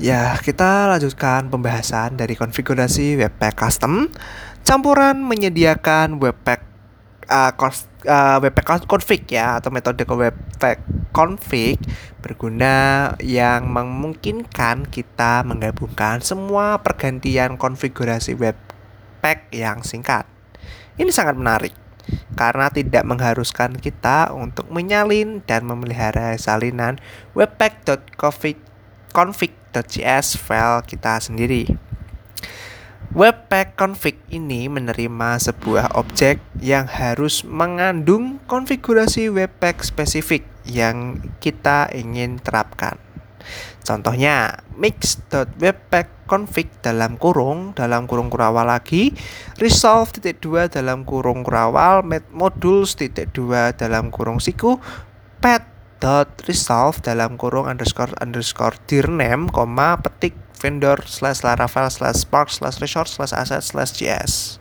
Ya, kita lanjutkan pembahasan dari konfigurasi Webpack custom campuran menyediakan Webpack uh, Webpack config ya atau metode Webpack config berguna yang memungkinkan kita menggabungkan semua pergantian konfigurasi Webpack yang singkat. Ini sangat menarik karena tidak mengharuskan kita untuk menyalin dan memelihara salinan webpack.config .js file kita sendiri. Webpack config ini menerima sebuah objek yang harus mengandung konfigurasi webpack spesifik yang kita ingin terapkan. Contohnya mix.webpack_config dalam kurung dalam kurung kurawal lagi resolve titik dua dalam kurung kurawal modules titik dua dalam kurung siku pet dot resolve dalam kurung underscore underscore dirname koma petik vendor slash laravel slash spark slash resource slash asset slash js